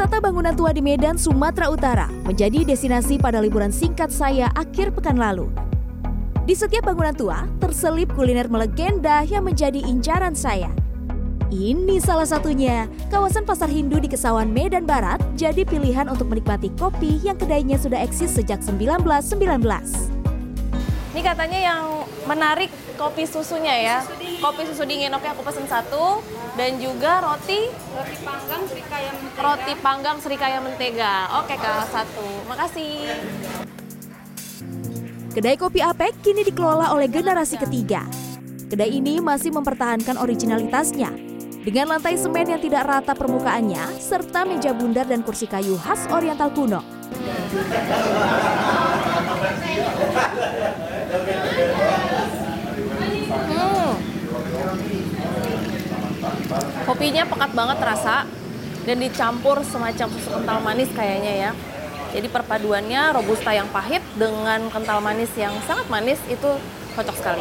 Wisata bangunan tua di Medan, Sumatera Utara menjadi destinasi pada liburan singkat saya akhir pekan lalu. Di setiap bangunan tua, terselip kuliner melegenda yang menjadi incaran saya. Ini salah satunya, kawasan Pasar Hindu di Kesawan Medan Barat jadi pilihan untuk menikmati kopi yang kedainya sudah eksis sejak 1919. Ini katanya yang menarik kopi susunya ya. Kopi susu dingin, oke aku pesen satu. Dan juga roti Roti panggang serikaya mentega. roti panggang serikaya mentega. Oke kak, satu. Makasih. Kedai kopi Apek kini dikelola oleh generasi ketiga. Kedai ini masih mempertahankan originalitasnya dengan lantai semen yang tidak rata permukaannya serta meja bundar dan kursi kayu khas oriental kuno. Kopinya pekat banget rasa dan dicampur semacam susu kental manis kayaknya ya. Jadi perpaduannya robusta yang pahit dengan kental manis yang sangat manis itu cocok sekali.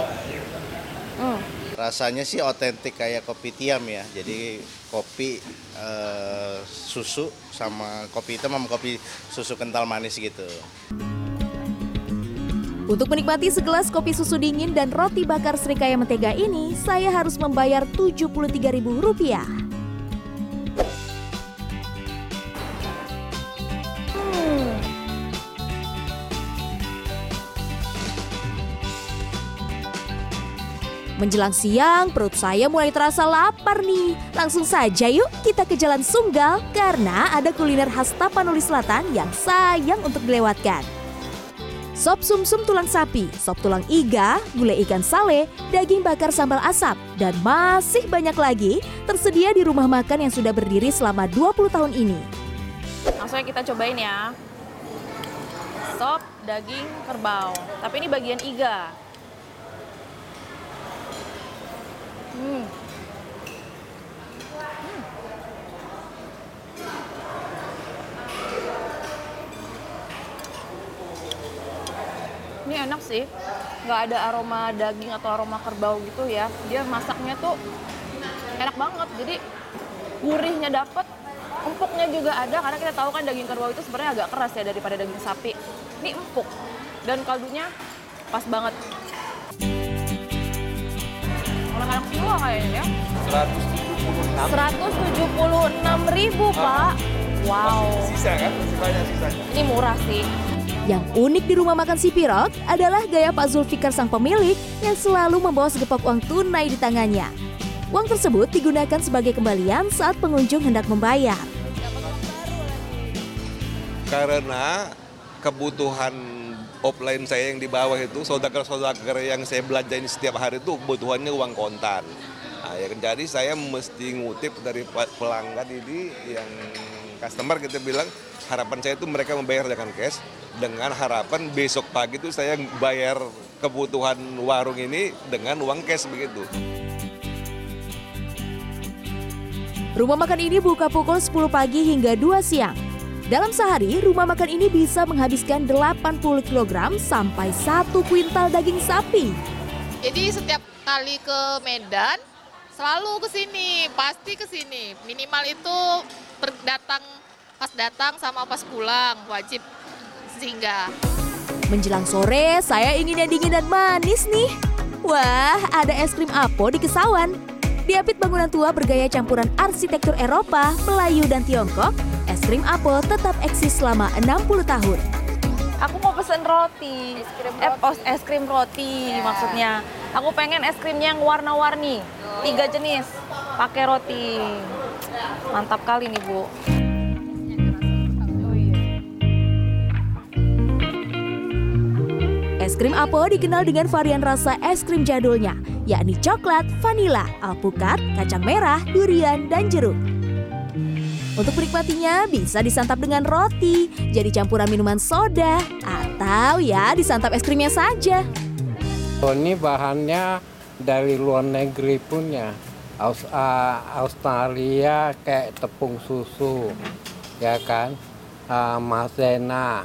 Hmm. Rasanya sih otentik kayak kopi tiam ya. Jadi kopi eh, susu sama kopi hitam sama kopi susu kental manis gitu. Untuk menikmati segelas kopi susu dingin dan roti bakar serikaya mentega ini, saya harus membayar Rp73.000. Menjelang siang, perut saya mulai terasa lapar nih. Langsung saja yuk kita ke Jalan Sunggal karena ada kuliner khas Tapanuli Selatan yang sayang untuk dilewatkan. Sop sumsum tulang sapi, sop tulang iga, gulai ikan sale, daging bakar sambal asap, dan masih banyak lagi tersedia di rumah makan yang sudah berdiri selama 20 tahun ini. Langsung kita cobain ya. Sop daging kerbau. Tapi ini bagian iga. Ini enak sih, nggak ada aroma daging atau aroma kerbau gitu ya. Dia masaknya tuh enak banget, jadi gurihnya dapet, empuknya juga ada karena kita tahu kan daging kerbau itu sebenarnya agak keras ya daripada daging sapi. Ini empuk dan kaldunya pas banget. Orang-orang semua kayaknya ya. 176 ribu pak. Wow. Sisa kan? Masih banyak sisanya. Ini murah sih. Yang unik di rumah makan si Pirot adalah gaya Pak Zulfikar sang pemilik yang selalu membawa segepok uang tunai di tangannya. Uang tersebut digunakan sebagai kembalian saat pengunjung hendak membayar. Karena kebutuhan offline saya yang di bawah itu, saudagar-saudagar yang saya belanjain setiap hari itu kebutuhannya uang kontan. Nah, ya, jadi saya mesti ngutip dari pe- pelanggan ini yang customer kita bilang harapan saya itu mereka membayar dengan cash dengan harapan besok pagi itu saya bayar kebutuhan warung ini dengan uang cash begitu. Rumah makan ini buka pukul 10 pagi hingga 2 siang. Dalam sehari, rumah makan ini bisa menghabiskan 80 kg sampai 1 kuintal daging sapi. Jadi setiap kali ke Medan selalu ke sini, pasti ke sini. Minimal itu per- datang pas datang sama pas pulang wajib singgah. Menjelang sore, saya ingin yang dingin dan manis nih. Wah, ada es krim Apo di Kesawan. Diapit bangunan tua bergaya campuran arsitektur Eropa, Melayu, dan Tiongkok, es krim Apo tetap eksis selama 60 tahun. Aku mau pesen roti. Es krim roti. Eh, es krim roti maksudnya. Aku pengen es krimnya yang warna-warni. Tiga jenis. Pakai roti. Mantap kali nih, Bu. Es krim Apo dikenal dengan varian rasa es krim jadulnya, yakni coklat, vanila, alpukat, kacang merah, durian, dan jeruk. Untuk menikmatinya bisa disantap dengan roti, jadi campuran minuman soda, atau ya disantap es krimnya saja. Oh, ini bahannya dari luar negeri punya. Aus, Australia kayak tepung susu, ya kan? Ah, maizena,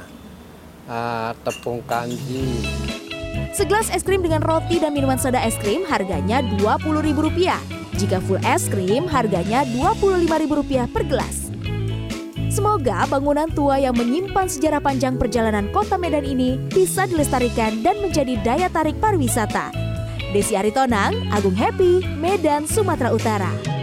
ah, tepung kanji. Segelas es krim dengan roti dan minuman soda es krim harganya Rp20.000. Jika full es krim harganya Rp25.000 per gelas. Semoga bangunan tua yang menyimpan sejarah panjang perjalanan kota Medan ini bisa dilestarikan dan menjadi daya tarik pariwisata. Desi Aritonang, Agung Happy, Medan, Sumatera Utara.